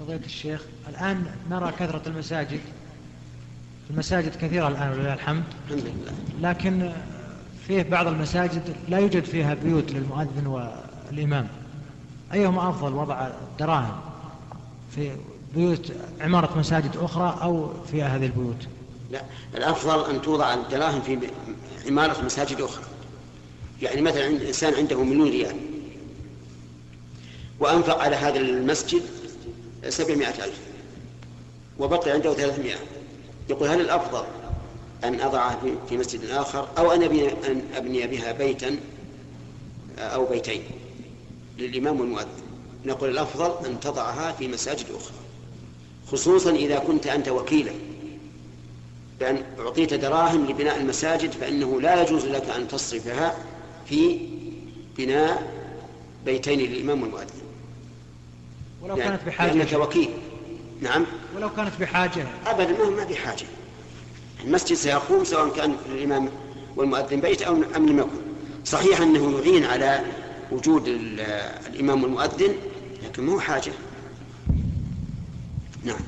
فضيلة الشيخ الآن نرى كثرة المساجد. المساجد كثيرة الآن ولله الحمد. الحمد لله. لكن فيه بعض المساجد لا يوجد فيها بيوت للمؤذن والإمام. أيهما أفضل وضع الدراهم في بيوت عمارة مساجد أخرى أو في هذه البيوت؟ لا الأفضل أن توضع الدراهم في عمارة مساجد أخرى. يعني مثلا عند إنسان عنده مليون ريال. وأنفق على هذا المسجد سبعمائة ألف وبقي عنده ثلاثمائة. يقول هل الأفضل أن أضعها في مسجد آخر أو أن أبني, بها بيتا أو بيتين للإمام والمؤذن؟ نقول الأفضل أن تضعها في مساجد أخرى خصوصا إذا كنت أنت وكيلا. بأن أعطيت دراهم لبناء المساجد فإنه لا يجوز لك أن تصرفها في بناء بيتين للإمام والمؤذن. ولو يعني كانت بحاجة. لأنك وكيل. نعم. ولو كانت بحاجة. أبدا ما ما بحاجة المسجد سيقوم سواء كان للإمام والمؤذن بيت أو أم لم يكن صحيح أنه يعين على وجود الإمام والمؤذن لكن مو حاجة. نعم.